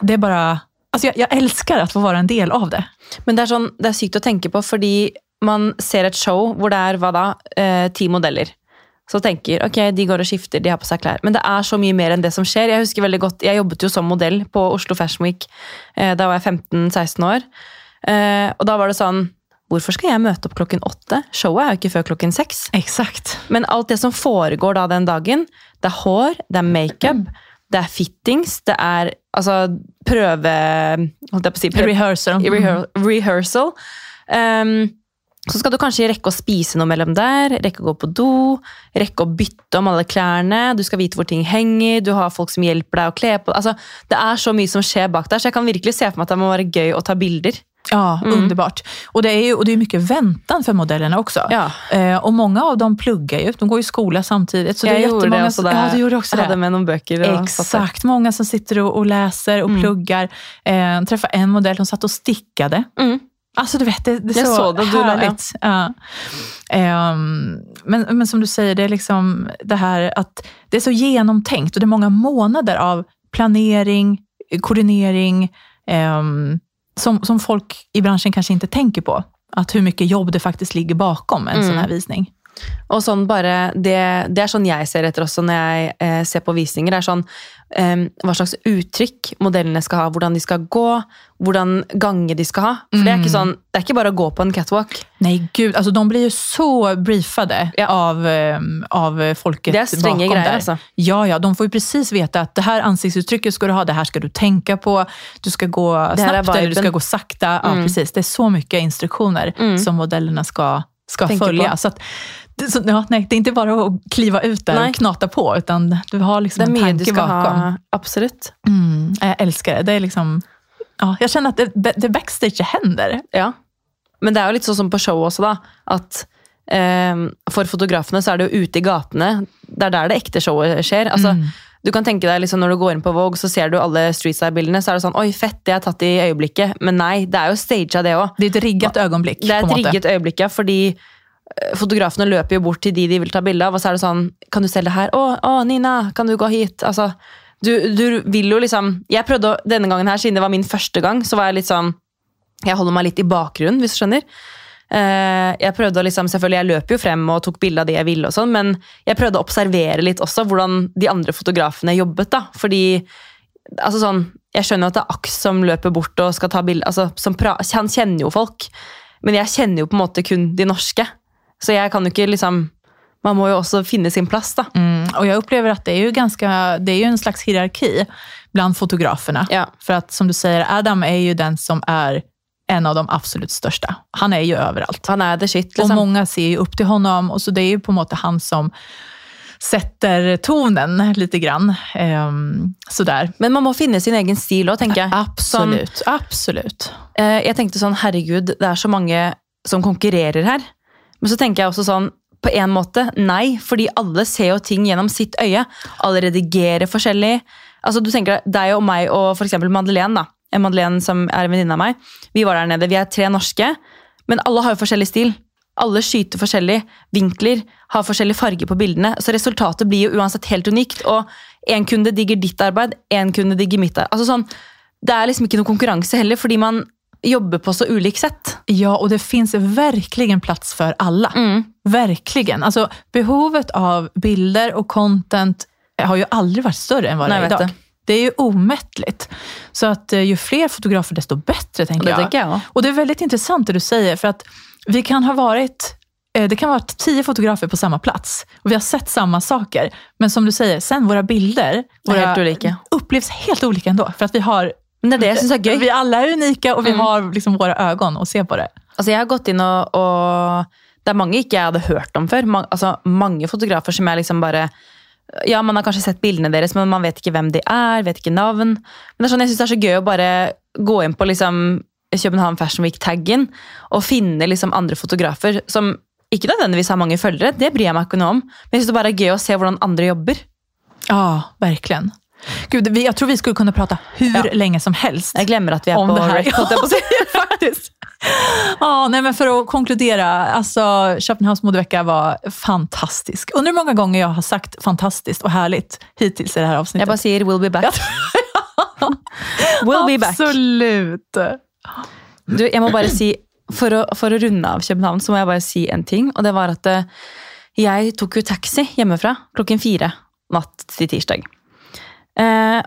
det är bara... Alltså jag, jag älskar att få vara en del av det. Men det er, sånn, det er sykt å tenke på, fordi man ser et show hvor det hva da, eh, ti modeller. Så tenker ok, de går og skifter, de har på seg klær. Men det er så mye mer enn det som skjer. Jeg husker veldig godt, jeg jobbet jo som modell på Oslo Fashion Week eh, da var jeg 15-16 år. Eh, og da var det sånn Hvorfor skal jeg møte opp klokken åtte? Showet er jo ikke før klokken seks. Exakt. Men alt det som foregår da den dagen, det er hår, det er makeup, det er fittings, det er altså prøve Holdt jeg på å si prøve, Rehearsal. rehear rehearsal. Um, så skal du kanskje rekke å spise noe mellom der, rekke å gå på do, rekke å bytte om alle klærne, du skal vite hvor ting henger, du har folk som hjelper deg å kle på. Altså, det er så mye som skjer bak der, så jeg kan virkelig se for meg at det må være gøy å ta bilder. Ja, underbart. Och det är ju och det är mycket väntan för modellerna också. Ja. Eh, och många av dem pluggar ju, de går i skola samtidigt. Så jag det är gjorde det da Ja, du gjorde också jag det. hade med någon böcker. satte. Exakt, många som sitter och, och läser och pluggar. Eh, träffade en modell som satt och stickade. Mm. Alltså du vet, det, det är Jag så såg det, du härligt. Ja. Ehm, men, men som du säger, det är liksom det här att det är så genomtänkt och det är många månader av planering, koordinering, ehm, som, som folk i branschen kanske inte tänker på. Att hur mycket jobb det faktiskt ligger bakom en sån här visning. Og sånn bare, det, det er sånn jeg ser etter også når jeg eh, ser på visninger. Det er sånn eh, hva slags uttrykk modellene skal ha, hvordan de skal gå, hvordan gange de skal ha. For det er ikke sånn, det er ikke bare å gå på en catwalk. Nej, gud. Alltså, de blir ju så briefade Ja. av, ehm, av folket bakom grejer, där. alltså. Ja, ja, de får ju precis veta att det här ansiktsuttrycket ska du ha, det här ska du tänka på, du ska gå snabbt eller du ska gå sakta. Ja, precis. Det är så mycket instruktioner som modellerna ska, ska Tänker följa. på. Så att, så, ja, nej, det är inte bara att kliva ut där Nej. och knata på, utan du har liksom er en tanke bakom. ha. Absolutt. Mm, jag älskar det. det är liksom, ja, jag känner att det, det backstage händer. Ja. Men det er jo litt sånn som på show også, da. At eh, for fotografene så er det jo ute i gatene. Det er der det ekte showet skjer. Altså, Du kan tenke deg liksom Når du går inn på Vogue, så ser du alle streetstyle-bildene. Så er det sånn Oi, fett, det er tatt i øyeblikket. Men nei, det er jo staged, det òg. Det är ett riggat ögonblick. Det er på et en måte. Eh, fotografene løper jo bort til de de vil ta bilde av, og så er det sånn Kan du selge her? Å, å, Nina, kan du gå hit? Altså, du, du vil jo liksom Jeg prøvde å, denne gangen her, siden det var min første gang, så var jeg litt sånn Jeg holder meg litt i bakgrunnen, hvis du skjønner. Eh, jeg prøvde å liksom, selvfølgelig jeg løp jo frem og tok bilde av det jeg ville, og sånn, men jeg prøvde å observere litt også hvordan de andre fotografene jobbet. da, fordi altså sånn, Jeg skjønner jo at det er Aks som løper bort og skal ta bilde. Altså, han kjenner jo folk, men jeg kjenner jo på en måte kun de norske. Så jeg kan jo ikke liksom Man må jo også finne sin plass, da. Mm, och jag upplever att det är ju ganska, det är ju en slags hierarki bland fotograferna. Ja. För att som du säger, Adam är ju den som är en av de absolut största. Han är ju överallt. Han er the shit, Och liksom. många ser ju upp till honom och så det är ju på en måte han som sätter tonen lite grann. Ehm, sådär. Men man må finne sin egen stil òg, tenker jeg. Absolut, absolut. Eh, jeg tenkte sånn, herregud, det er så mange som konkurrerer her. Men så tenker jeg også sånn, på en måte, nei, fordi alle ser jo ting gjennom sitt øye. Alle redigerer forskjellig. Altså, du tenker deg og meg og for Madeleine, da. En Madeleine som er en venninne av meg. Vi var der nede, vi er tre norske, men alle har jo forskjellig stil. Alle skyter forskjellig, vinkler, har forskjellig farge på bildene. Så resultatet blir jo uansett helt unikt. Og en kunde digger ditt arbeid, en kunde digger mitt arbeid. Altså sånn, det er liksom ikke noe konkurranse heller, fordi man jobbar på så ulikt sätt. Ja, och det finns verkligen plats för alla. Verkligen. Alltså, behovet av bilder och content har ju aldrig varit större än vad det Nej, är idag. det. Det är ju omättligt. Så att eh, ju fler fotografer desto bättre, tänker Det jag. tänker jag. Och det är väldigt intressant det du säger, för att vi kan ha varit eh, det kan vara tio fotografer på samma plats och vi har sett samma saker. Men som du säger, sen våra bilder våra helt olika. upplevs helt olika ändå. För att vi har Men det er det jeg syns er gøy. vi alla är unika och vi har liksom våra ögon och ser på det. Altså, jeg har gått inn og, og Det er mange ikke jeg hadde hørt om før. Ma altså, mange fotografer som jeg liksom bare Ja, man har kanskje sett bildene deres, men man vet ikke hvem de er, vet ikke navn. Men det er sånn, jeg syns det er så gøy å bare gå inn på liksom København Fashion Week-taggen og finne liksom andre fotografer som ikke nødvendigvis har mange følgere. Det bryr jeg meg ikke noe om. Men jeg syns det bare er gøy å se hvordan andre jobber. Ja, verkligen. Gud, jag tror vi skulle kunna prata hur Ja. länge som helst. Jeg glemmer at vi Om på det här. si. faktiskt. Ja, nej, men för att konkludera, alltså Köpenhamns modevecka var fantastisk. Undrar hur många gånger jag har sagt fantastiskt och härligt hittills i det här avsnittet. bare sier 'we'll be back'. we'll be back. Absolut. Du, jeg må bare si, for å, for å runde av København, så må jeg bare si en ting. Og det var at eh, jeg tok jo taxi hjemmefra klokken fire natt til tirsdag. Eh,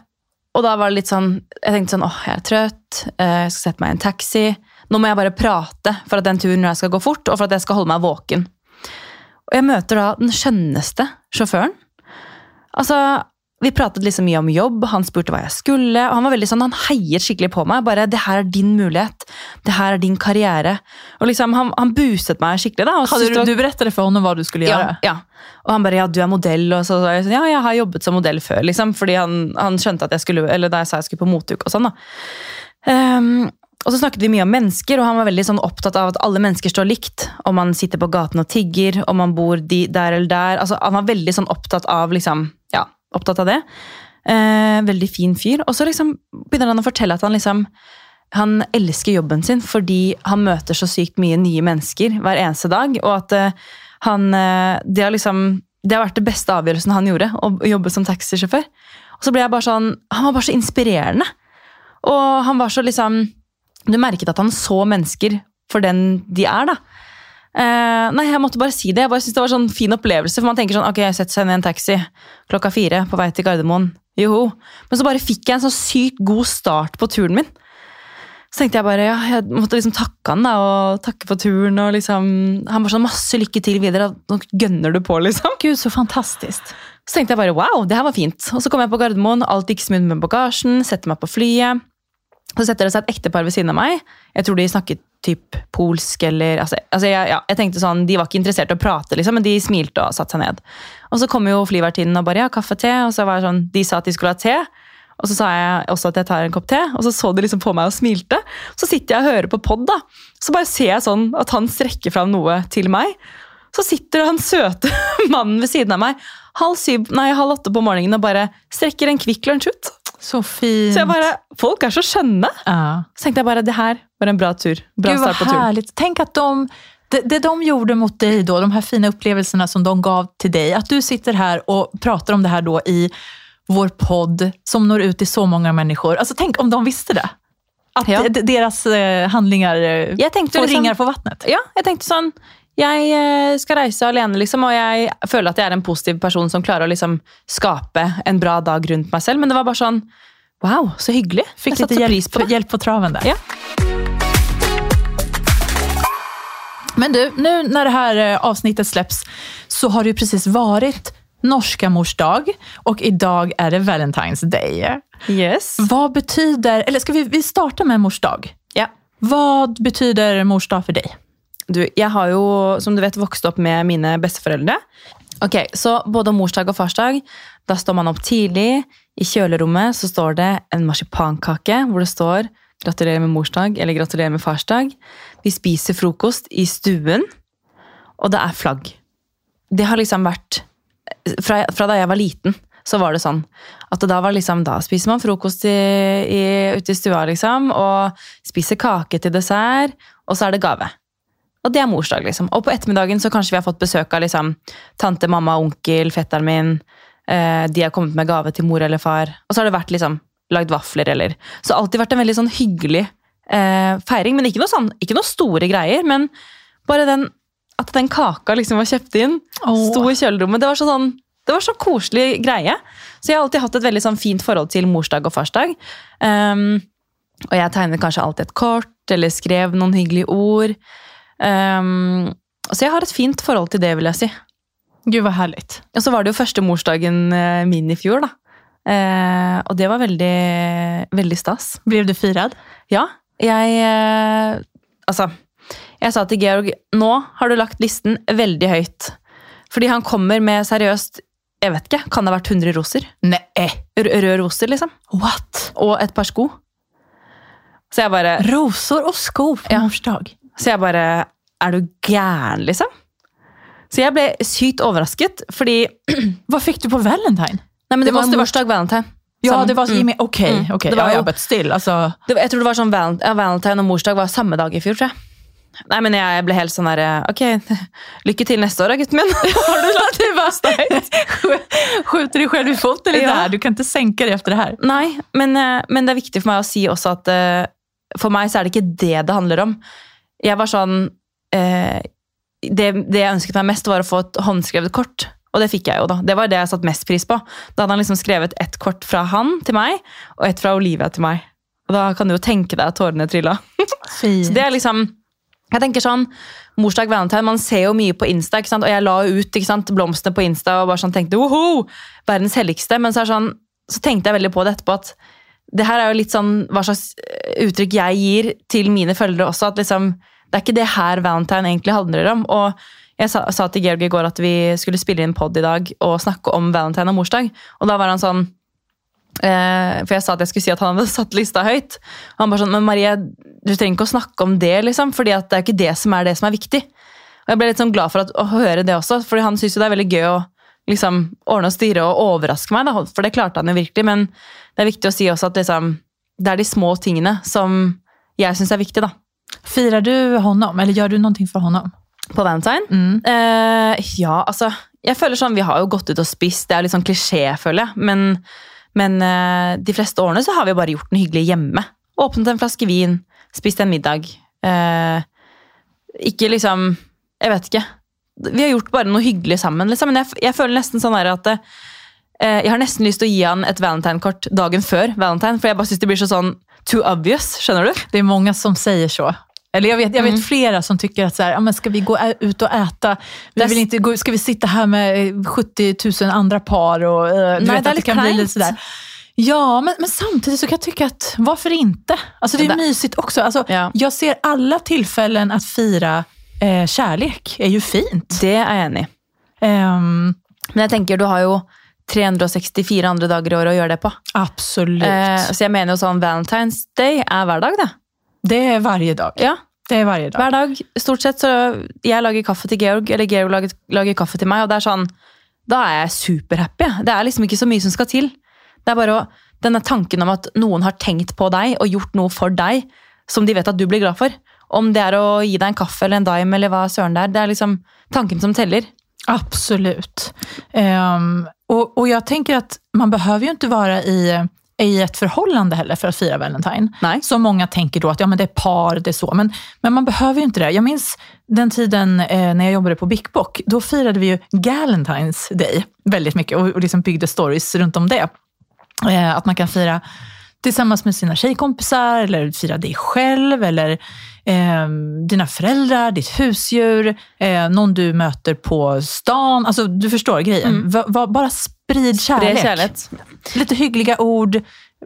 og da var det litt sånn Jeg tenkte sånn åh, jeg er trøtt, eh, jeg skal sette meg i en taxi. Nå må jeg bare prate for at den turen her skal gå fort, og for at jeg skal holde meg våken. Og jeg møter da den skjønneste sjåføren. Altså, vi pratet liksom mye om jobb, han spurte hva jeg skulle. og Han var veldig sånn, han heiet skikkelig på meg. bare, 'Det her er din mulighet. Det her er din karriere.' Og liksom, Han, han boostet meg skikkelig. da. Hade du, du berättade för honom vad du skulle ja, göra? ja. Og han bare 'ja, du er modell', og så sa jeg 'ja, jeg har jobbet som modell før'. liksom, Fordi han, han skjønte at jeg skulle, eller da jeg sa jeg skulle på motuke og sånn. da. Ehm, og så snakket vi mye om mennesker, og han var veldig sånn opptatt av at alle mennesker står likt. Om man sitter på gaten og tigger, om man bor de, der eller der. Altså, han var veldig sånn opptatt av liksom, ja, opptatt av det. Eh, veldig fin fyr. Og så liksom begynner han å fortelle at han liksom han elsker jobben sin fordi han møter så sykt mye nye mennesker hver eneste dag. Og at eh, han eh, det, har liksom, det har vært det beste avgjørelsen han gjorde, å jobbe som taxisjåfør. Og så ble jeg bare sånn, Han var bare så inspirerende. Og han var så liksom Du merket at han så mennesker for den de er, da. Eh, nei, jeg måtte bare si det. Jeg bare synes Det var sånn fin opplevelse. For man tenker sånn, ok, jeg setter seg ned i en taxi klokka fire på vei til Gardermoen. Joho. Men så bare fikk jeg en så sykt god start på turen min. Så tenkte jeg bare, ja, jeg måtte liksom takke han da, og takke for turen. og liksom, Han bare sånn masse lykke til videre. Nå gønner du på, liksom. Gud, så fantastisk. Så tenkte jeg bare wow, det her var fint. Og så kom jeg på Gardermoen, alt gikk smooth med bagasjen, setter meg på flyet. Så setter det seg et ektepar ved siden av meg. Jeg tror de snakket typ polsk eller altså, altså jeg, ja, jeg, tenkte sånn, De var ikke interessert i å prate, liksom, men de smilte og satte seg ned. Og så kom jo flyvertinnen og bare ja, kaffe, te. Og så var det sånn, de sa at de skulle ha te. Og så sa jeg også at jeg tar en kopp te, og så så de liksom på meg og smilte. Så sitter jeg og hører på pod, da. Så bare ser jeg sånn at han strekker fram noe til meg. Så sitter han søte mannen ved siden av meg halv, syv, nei, halv åtte på morgenen og bare strekker en Kvikk Lunsj ut. Så fint. Så jeg bare, Folk er så skjønne! Ja. Så tenkte jeg bare det her var en bra tur. Bra Gud, start på turen. härligt. Tänk att de, det, det de gjorde mot dig då, de här fina upplevelserna som de gav till dig, att du sitter här och pratar om det här då i vår podd som når ut till så många människor. Alltså tänk om de visste det. Att Ja. deras eh, handlingar eh, Jeg tenkte får liksom- ringar på vattnet. Ja, jeg tenkte sånn Jeg eh, skal reise alene, liksom, og jeg føler at jeg er en positiv person som klarer å liksom skape en bra dag rundt meg selv. Men det var bare sånn Wow, så hyggelig. Så pris hjälp, på det. hjälp på traven där. Ja. Men du, nu när det här eh, avsnittet släpps så har det ju precis varit norska mors dag och idag är det Valentine's Day. Yes. Vad betyder, eller ska vi, vi starta med mors dag? Ja. Vad betyder mors dag för dig? Du, jeg har jo, som du vet, vokst opp med mine besteforeldre. Ok, Så både morsdag og farsdag, da står man opp tidlig. I kjølerommet så står det en marsipankake hvor det står 'gratulerer med morsdag' eller 'gratulerer med farsdag'. Vi spiser frokost i stuen, og det er flagg. Det har liksom vært Fra, fra da jeg var liten, så var det sånn at da var liksom, da spiser man frokost i, i, ute i stua, liksom, og spiser kake til dessert, og så er det gave. Og det er morsdag, liksom. Og på ettermiddagen så kanskje vi har fått besøk av liksom, tante, mamma, onkel, fetteren min. Eh, de har kommet med gave til mor eller far. Og så har det vært liksom, lagd vafler eller Så det har alltid vært en veldig sånn hyggelig eh, feiring. Men ikke noe, sånn, ikke noe store greier. Men bare den, at den kaka liksom var kjøpt inn, Åh. sto i kjølerommet. Det var så sånn det var så koselig greie. Så jeg har alltid hatt et veldig sånn fint forhold til morsdag og farsdag. Um, og jeg tegnet kanskje alltid et kort, eller skrev noen hyggelige ord. Um, så jeg har et fint forhold til det, vil jeg si. Gud vad härligt. Og så var det jo første morsdagen eh, min i fjor, da. Eh, og det var veldig, veldig stas. Blev du firad? Ja, jeg eh, Altså, jeg sa til Georg nå har du lagt listen veldig høyt. Fordi han kommer med seriøst jeg vet ikke, kan det ha vært 100 roser? Nej. R rød roser, liksom. What? Og et par sko. Så jeg bare, Rosor och skor på Ja. mors dag. Så jeg bare Er du gæren, liksom? Så jeg ble sykt overrasket, fordi Vad fick du på Valentine? Nei, men det, Det var var morsdag, valentine. Ja, Samme. det var Mm. mm. Okej, Mm. Det var Ja, ja, still. Det var, jeg tror det var sånn valent, ja, Valentine og morsdag var samme dag i fjor, tror jeg. Nei, men jeg ble helt sånn der Ok, lykke til neste år gutten min. Har du lagt du bara skjuter dig själv i foten lite Ja. här. Du kan inte sänka dig efter det här. Nei, men, eh, men det er viktig for meg å si også at eh, for meg så er det ikke det det handler om. Jeg var sånn eh, det, det jeg ønsket meg mest, var å få et håndskrevet kort. Og det fikk jeg jo, da. Det var det jeg satte mest pris på. Da hadde han liksom skrevet ett kort fra han til meg, og ett fra Olivia til meg. Og da kan du jo tenke deg at tårene trilla. Så det er liksom jeg tenker sånn, Morsdag, valentine, man ser jo mye på Insta, ikke sant? og jeg la jo ut ikke sant, blomstene på Insta og bare sånn tenkte woho, verdens helligste. Men så, er sånn, så tenkte jeg veldig på det etterpå at det her er jo litt sånn hva slags eh, uttrykk jeg gir til mine følgere også. at liksom, det er ikke det her valentine egentlig handler om. og jeg sa, sa til Georg i går at vi skulle spille inn pod i dag og snakke om valentine og morsdag. Og da var han sånn Eh, for jeg sa at jeg skulle si at han hadde satt lista høyt. Og han bare sånn, men Marie, du trenger ikke å snakke om det, liksom, fordi at det er ikke det som er det som er viktig. Og jeg ble litt sånn glad for at, å høre det også, for han syns jo det er veldig gøy å liksom, ordne og styre og overraske meg, da, for det klarte han jo virkelig. Men det er viktig å si også at liksom, det er de små tingene som jeg syns er viktig, da. Firar du honom, eller gjør du noe for honom? På valentine? Mm. Eh, ja, altså Jeg føler sånn, Vi har jo gått ut og spist, det er litt sånn klisjé, føler jeg. Men, men eh, de fleste årene så har vi bare gjort noe hyggelig hjemme. Åpnet en flaske vin, spist en middag. Eh, ikke liksom Jeg vet ikke. Vi har gjort bare noe hyggelig sammen. Liksom. Men jeg, jeg føler nesten sånn her at eh, jeg har nesten lyst til å gi han et valentine-kort dagen før valentine, for jeg bare syns det blir så sånn too obvious. Skjønner du? Det är många som säger så. Eller jag vet, jag vet Mm. flera som tycker att så här, ja, men ska vi gå ut och äta? Vi vill inte gå, ska vi sitta här med eh, 70 000 andra par? Och, eh, Nej, vet det är det kan bli lite sådär. Ja, men, men samtidigt så kan jag tycka att varför inte? Alltså det är Det- mysigt också. Alltså, Ja. Jag ser alla tillfällen att fira eh, kärlek är ju fint. Det er jeg enig. Ehm, Men jeg tenker du har jo 364 andre dager i året å gjøre det på. absolut. Eh, så jeg mener jo sånn Valentine's Day er hver dag, det. det är varje dag. Ja, Det är varje dag. hver dag. Stort sett så Jeg lager kaffe til Georg, eller Georg lager, lager kaffe til meg, og det er sånn Da er jeg superhappy. Det er liksom ikke så mye som skal til. Det er bare å, denne tanken om at noen har tenkt på deg og gjort noe for deg som de vet at du blir glad for. Om det er å gi deg en kaffe eller en dime eller hva søren det er. Det er liksom tanken som teller. Absolut. Ehm, och, och jag tänker att man behöver ju inte vara i, i ett förhållande heller för att fira Valentine. Nej. Så många tänker då att ja, men det är par, det är så. Men, men man behöver ju inte det. Jag minns den tiden eh, när jag jobbade på Big Bock. Då firade vi ju Galentines Day väldigt mycket och, och liksom byggde stories runt om det. Eh, att man kan fira tillsammans med sina tjejkompisar eller fira dig själv eller eh, dina föräldrar, ditt husdjur, eh, någon du möter på stan. Alltså du förstår grejen. Va, va, bara sprid kärlek. Spre kjærlighet. Lite hyggliga ord.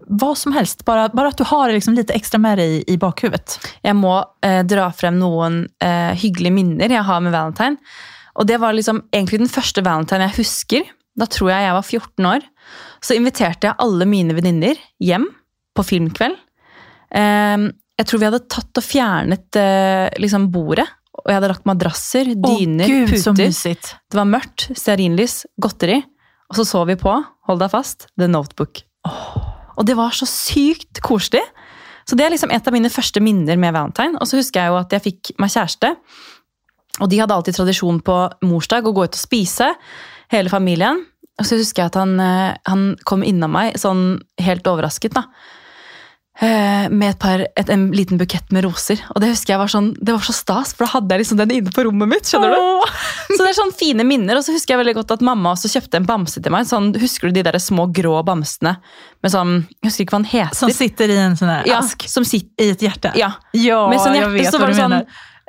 Vad som helst. Bara, bara att du har det liksom lite extra med dig i, bakhuvudet. Jeg må eh, dra frem noen eh, hyggelige minner jeg har med valentine. Og det var liksom egentlig den første valentine jeg husker. Da tror jeg jeg var 14 år. Så inviterte jeg alle mine venninner hjem på filmkveld. Eh, jeg tror vi hadde tatt og fjernet eh, liksom bordet. Og jeg hadde lagt madrasser, dyner, gud puter. Det var mørkt, stearinlys, godteri. Og så så vi på, hold deg fast, The Notebook. Og det var så sykt koselig. Så det er liksom et av mine første minner med valentine. Og så husker jeg jo at jeg fikk meg kjæreste. Og de hadde alltid tradisjon på morsdag å gå ut og spise, hele familien. Og så husker jeg at han, eh, han kom innom meg sånn helt. Eh, Med et par, et, en liten bukett med roser. Og det husker jeg var sånn, det var så stas, for da hadde jeg liksom den inne på rommet mitt. skjønner du? Åh. Så det er sånn fine minner. Og så husker jeg veldig godt at mamma også kjøpte en bamse til meg. Sånn, husker du de der små grå bamsene med sånn Jeg husker ikke hva den heter. Som sitter i en sån här ja, ask som sitter, i ett hjärta. ja. ja med sånn jag hjerte, vet så var du det sånn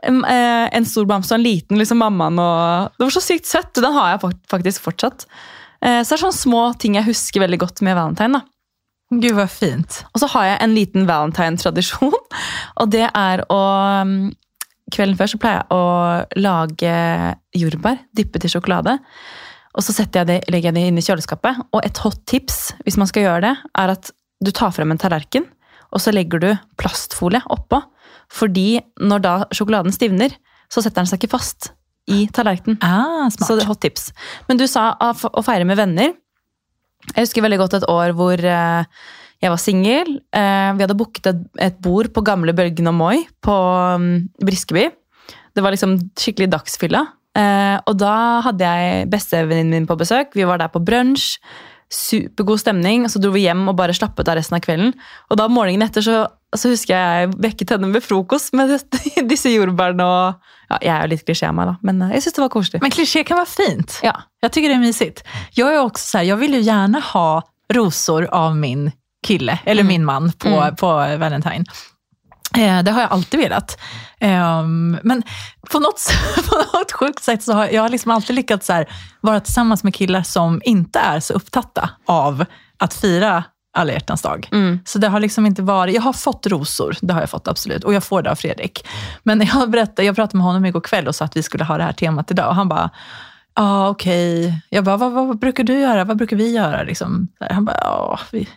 em, eh, en stor bamse og en liten liksom mammaen. Og, det var så sykt søtt. Den har jeg fakt- faktisk fortsatt. Eh, Så det er sånne små ting jeg husker veldig godt med valentine. da. Gud vad fint. Og så har jeg en liten valentine-tradisjon. Og det er å mm, Kvelden før så pleier jeg å lage jordbær, dyppe til sjokolade. Og så setter jeg det, legger jeg det inn i kjøleskapet. Og et hot tips hvis man skal gjøre det, er at du tar frem en tallerken, og så legger du plastfolie oppå. Fordi når da sjokoladen stivner, så setter den seg ikke fast i tallerkenen. Ah, smart. Så det er hot tips. Men du sa å å feire med venner. Jeg husker veldig godt et år hvor eh, jeg var singel. Eh, vi hadde booket et, bord på gamle Bølgen og Moi på mm, Briskeby. Det var liksom skikkelig dagsfylla. Eh, og da hadde jeg bestevenninnen min på besøk. Vi var der på brunsj. Supergod stemning. og Så dro vi hjem og bare slappet av resten av kvelden. Og da morgenen etter så, så husker jeg jeg vekket henne med frokost med disse jordbærene. og ja, Jeg er jo litt klisjé av meg, da, men eh, jeg syns det var koselig. Men kliché kan vara fint. Ja. Jag tycker det är mysigt. Jag är också så här, jag vill ju gärna ha rosor av min kille, eller Mm. min man på, Mm. på Valentine. Eh, det har jag alltid velat. Ehm, men på något, på något sjukt sätt så har jag liksom alltid lyckats så här, vara tillsammans med killar som inte är så upptatta av att fira alla hjärtans dag. Mm. Så det har liksom inte varit, jag har fått rosor, det har jag fått absolut. Och jag får det av Fredrik. Men jag, berättade, jag pratade med honom igår kväll och sa att vi skulle ha det här temat idag. Och han bara, Ja, okej. Jag bara, vad, vad, vad brukar du göra? Vad brukar vi göra? Liksom. Han bara, ja, vi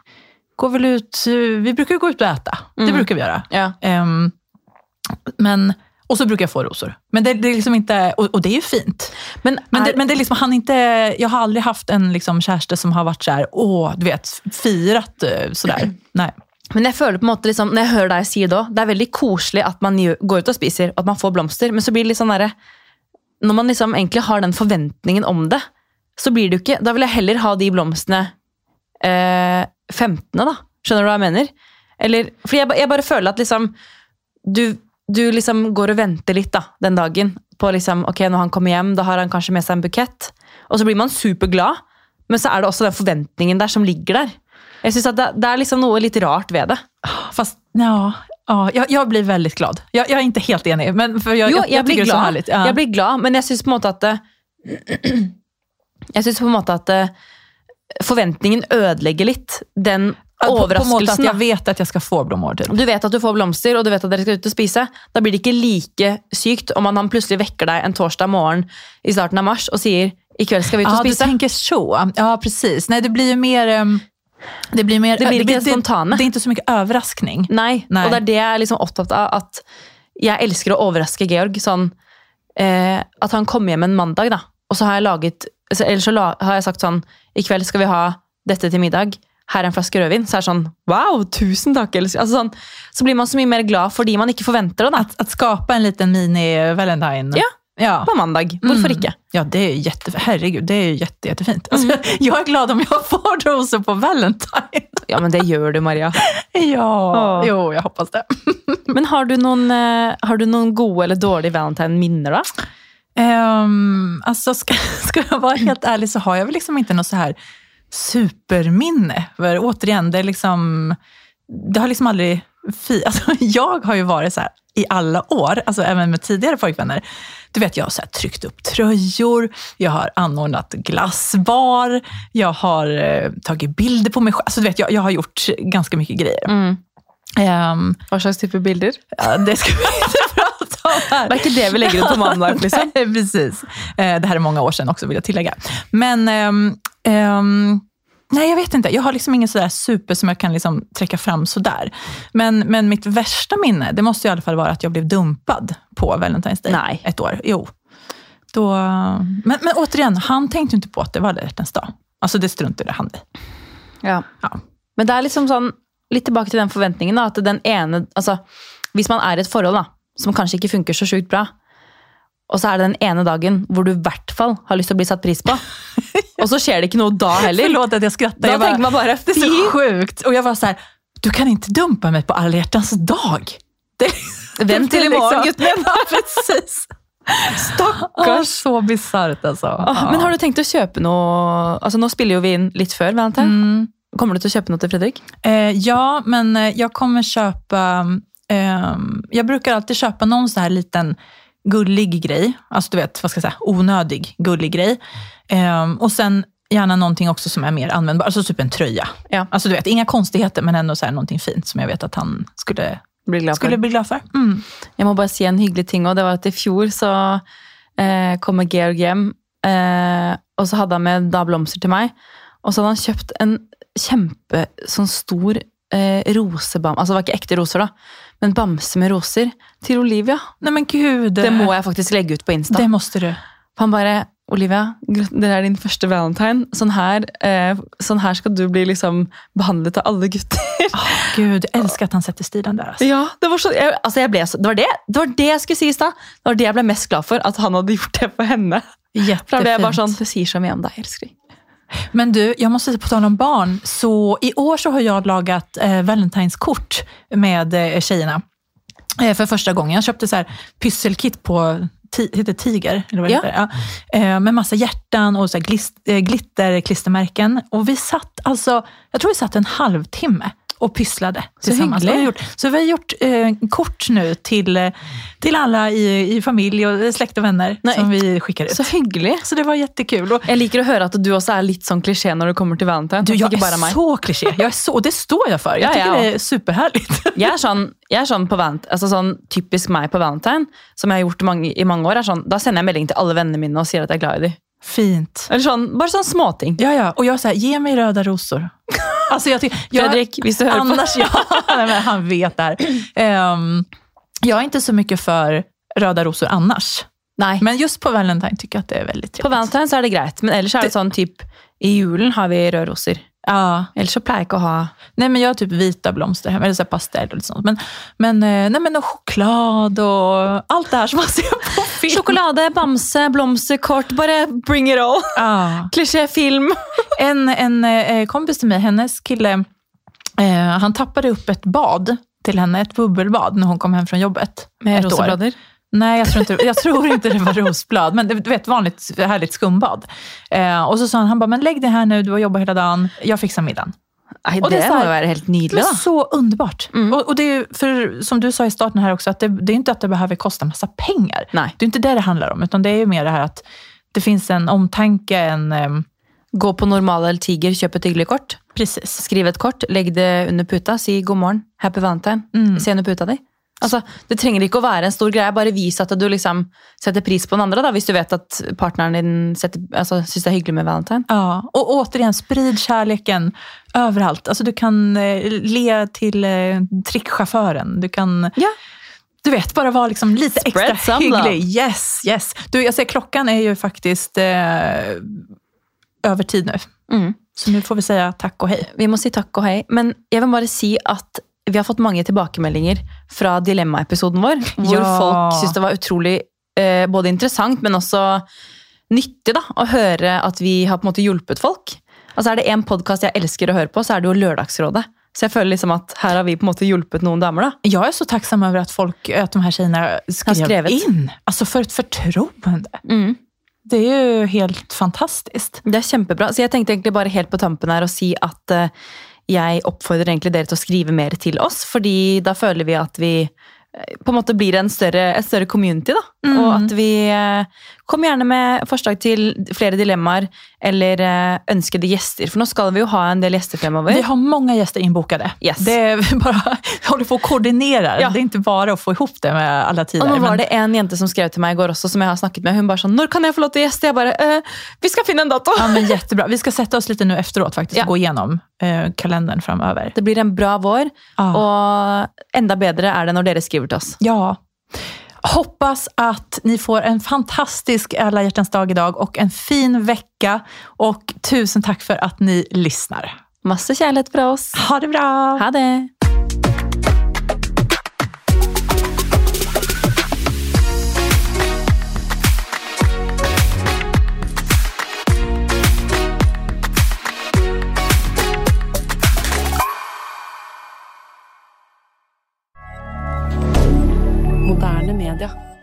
går väl ut, vi brukar gå ut och äta. Det Mm. brukar vi göra. Ja. Ehm, men, och så brukar jag få rosor. Men det, det är liksom inte, och, och det är ju fint. Men, Men, är, det, men det är liksom, han inte, jag har aldrig haft en liksom kärste som har varit så här, åh, du vet, firat eh, sådär. Nej. men jeg føler på en måte liksom, Når jeg hører deg si det òg, det er veldig koselig at man går ut og spiser, at man får blomster. Men så blir det litt sånn derre Når man liksom egentlig har den forventningen om det, så blir det jo ikke Da vil jeg heller ha de blomstene eh, 15., da. Skjønner du hva jeg mener? Eller, fordi jeg, jeg bare føler at liksom du, du liksom går og venter litt da, den dagen på liksom, ok, når han kommer hjem, da har han kanskje med seg en bukett. Og så blir man superglad, men så er det også den forventningen der som ligger der. Jeg synes at det, det er liksom noe litt rart ved det. Fast, ja, ja jag, jag blir väldigt glad. Jag, jag är inte helt enig, men för jag, Jo, jag, jag blir tycker det är så glad, härligt. Ja. jeg blir glad, men jeg syns på en måte at det, Jeg syns på en måte at det, forventningen ødelegger litt den På- att overraskelsen. jag da. vet att jag ska få blommor. Typ. Du vet at du får blomster, og du vet at dere skal ut og spise. Da blir det ikke like sykt om han plutselig vekker deg en torsdag morgen i starten av mars og sier i kveld skal vi ut og Ja, du tänker så. Ja, precis. Nej, det blir ju mer... ehm, Det blir, mer, Det blir inte det, spontane. det är inte så mycket överraskning. Nei. Nei. Og det er det jeg er liksom opptatt av. At jeg elsker å overraske Georg. Sånn, eh, at han kommer hjem en mandag, da. Og så har jeg laget så- Eller så har jeg sagt sånn I kveld skal vi ha dette til middag. Her er en flaske rødvin. Så det sånn Wow, tusen takk! Eller, altså sånn, så blir man så mye mer glad fordi man ikke forventer det da, Att, att skapa en liten mini-Valentine. Ja. ja. på mandag. Hvorfor ikke? Ja, det är jätte, herregud, det är jätte, jättefint. Alltså, Jag är glad om jag får rosor på Valentine. Ja, men det gjør du, Maria. Ja, Åh. jo, jag hoppas det. Men har du noen, eh, har du noen gode eller dårlige valentine-minner, da? Um, alltså, ska, ska jag vara helt ärlig så har jag väl liksom inte något så här superminne. För återigen, det, är liksom, det har liksom aldrig... Alltså, jag har ju varit så här i alla år, alltså även med tidigare pojkvänner. Du vet, jag har så tryckt upp tröjor, jag har anordnat glassbar, jag har eh, tagit bilder på mig själv. Alltså, du vet, jag, jag har gjort ganska mycket grejer. Mm. Ehm, Hva slags type bilder? ja, det ska vi inte om. Det er ikke det vi legger ut på mandag. liksom. Precis. Eh, Det här är många år sedan också vill jag tillägga. Men ehm, ehm, nej, jag vet inte. Jag har liksom ingen sådär super som jag kan liksom träcka fram sådär. Men, men mitt värsta minne, det måste i alla fall vara att jag blev dumpad på Valentine's Day. Nej. Ett år. Jo. Då, men, men återigen, han tänkte ju inte på att det var alla hjärtans dag. Alltså det struntade han i. Ja. Ja. Men det er liksom sånn, litt tilbake til den forventningen, da, at den ene altså, Hvis man er i et forhold da, som kanskje ikke funker så sjukt bra, og så er det den ene dagen hvor du i hvert fall har lyst til å bli satt pris på, og så skjer det ikke noe da heller. Förlåt att jag skrattar. Da Jag bara, tenker man bare det är så sjukt. Och jag var så här, du kan inte dumpa mig på alla hjärtans dag. Det, Vent til i morgen, gutten. Ja, precis. Stackars. så bisarrt alltså. Åh, Men har du tenkt å kjøpe noe altså Nå spiller jo vi inn litt før. Mm. Kommer du til å kjøpe noe til Fredrik? Eh, ja, men eh, jag kommer köpa... ehm, jag brukar alltid köpa någon så här liten gullig grej. Alltså du vet, vad ska jag säga, onödig gullig grej. Ehm, och sen gärna någonting också som är mer användbart. Alltså typ en tröja. Ja. Alltså du vet, inga konstigheter men ändå så här någonting fint som jag vet att han skulle, Blir glad skulle bli glad för. Mm. Jeg må bare si en hyggelig ting, og det var at i fjor så eh, kommer Georg hjem, eh, og så hadde han med da blomster til meg, og så hadde han kjøpt en kjempe sånn stor eh, rosebam, altså det var ikke ekte roser da, men bamse med roser til Olivia. Nej men gud. Det må jeg faktisk legge ut på Insta. Det måste du. Han bare, Olivia, det er din første valentine. Sånn her, eh, sånn her skal du bli liksom behandlet av alle gutter. Åh, gud, jag älskar att han sätter stilen där. Alltså. Ja, det var, så, jeg, altså jeg ble så, det, var det, det var det jeg skulle si i stad. Det var det jeg ble mest glad for, at han hadde gjort det for henne. For da ble jeg bare sånn, Jättefint. det sier så mye om deg, elsker. Men du, jag måste säga på tal om barn, så i år så har jag lagat eh, Valentineskort med eh, tjejerna. Eh, för första gången. Jag köpte så här pysselkit på ti, heter Tiger, eller vad Ja. heter. Ja. Eh, med massa hjärtan och så glist, eh, glitterklistermärken. Och vi satt alltså, jag tror vi satt en halvtimme och pysslade tillsammans. hyggligt. Och vi har gjort, så vi har gjort eh, kort nu till, eh, till alla i, i familj och släkt och vänner Nej. som vi skickar ut. Så hyggelig. Så det var jättekul. Och, Jeg liker å høre at du også er litt sånn klisjé når det kommer til valentine. Du, jag bare är meg. så kliché. Jag är så, och det står jag för. Jag Ja, tycker ja. det är superhärligt. Jeg er sånn, jeg er sånn på valent, altså sånn typisk meg på valentine, som jeg har gjort mange, i mange år, er sånn, da sender jeg melding til alle vennene mine og sier at jeg er glad i dem. Fint. Eller sånn, bare sånn småting. Ja, ja. Och jag säger, ge mig röda rosor. Alltså jag, tycker- jag, Fredrik, hvis du på. annars, ja, nej, han vet det här. Ehm, jag är inte så mycket för röda rosor annars. Nei. Men just på Valentine tycker jag att det är väldigt På trevligt. valentine så er det greit, men ellers er det sånn typ I julen har vi røde roser. Ja. Ellers så ikke å ha Nej, men jag har typ vita blomster hemma, eller så pastell och lite sånt. Men, men, eh, nej, men och choklad och allt det här som man ser på film. Sjokolade, bamse, blomster, kort. Bare bring it all. Ja. Klisjéfilm. En, en eh, kompis till mig, hennes kille, eh, han tappade upp ett bad till henne, ett bubbelbad, när hon kom hem från jobbet. Med roseblader. Nej, jag tror, inte, jag tror inte det var rosblad, men det- du vet, vanligt härligt skumbad. Eh, och så sa han, han bara, men lägg dig här nu, du har jobbat hela dagen, jag fixar middagen. Nei, Og det, det være helt da. så underbart. Mm. Och, och det är för som du sa i starten här också, att det, det är inte att det behöver kosta massa pengar. Nei. Det är inte det det handlar om, utan det är ju mer det här att det finns en omtanke, en... ehm, Gå på Normal eller Tiger, kjøp et hyggelig kort. precis. Skriv et kort, legg det under puta, si god morgen, happy valentine. Mm. Se under puta di. Altså, Det trenger ikke å være en stor greie, bare vis at du liksom setter pris på den andre, da, hvis du vet at partneren din setter, syns det er hyggelig med valentine. Ja, och återigen, sprid kärleken överallt. Alltså du kan eh, le till eh, trickchauffören. Du kan, Ja. du vet, bara vara liksom lite Spread extra hygglig. Yes, yes. Du, jag ser klockan är ju faktiskt eh, över tid nu. Mm. Så nu får vi säga tack och hej. Vi må si takk og hei. Men jeg vil bare si at vi har fått mange tilbakemeldinger fra Dilemma-episoden vår, hvor Ja. folk syns det var utrolig eh, både interessant, men også nyttig da, å høre at vi har på en måte hjulpet folk. Altså Er det en podkast jeg elsker å høre på, så er det jo Lørdagsrådet. Så jeg føler liksom at her har vi på en måte hjulpet noen damer. da. Jag är så tacksam över att folk, att de här tjejerna skrev skrivit. in. Alltså för ett förtroende. Det är ju helt fantastiskt. Det er kjempebra. Så jeg tenkte egentlig bare helt på tampen her å si at eh, jeg oppfordrer egentlig dere til å skrive mer til oss, fordi da føler vi at vi eh, på en måte blir en større, et større community, da. Mm. Og at vi eh, Kom gjerne med forslag til flere dilemmaer eller eh, ønskede gjester, for nå skal vi jo ha en del gjester fremover. Vi har många gäster inbokade. Yes. Det är bara, jag håller på att koordinera. Ja. Det är inte bara att få ihop det med alla tider. Og nå var men- det en jente som skrev til meg i går også, som jeg har snakket med. Hun bare sånn 'Når kan jeg få å gjeste?' Jeg bare eh, 'Vi skal finne en dato'. Ja, men jättebra. Vi ska sätta oss lite nu efteråt faktiskt Ja. och gå igenom eh, kalendern framöver. Det blir en bra vår, Ja. og enda bedre er det når dere skriver til oss. Ja. Hoppas att ni får en fantastisk alla hjärtans dag idag och en fin vecka. Och tusen tack för att ni lyssnar. Masse kjærlighet fra oss. Ha det bra! Ha det! Canada.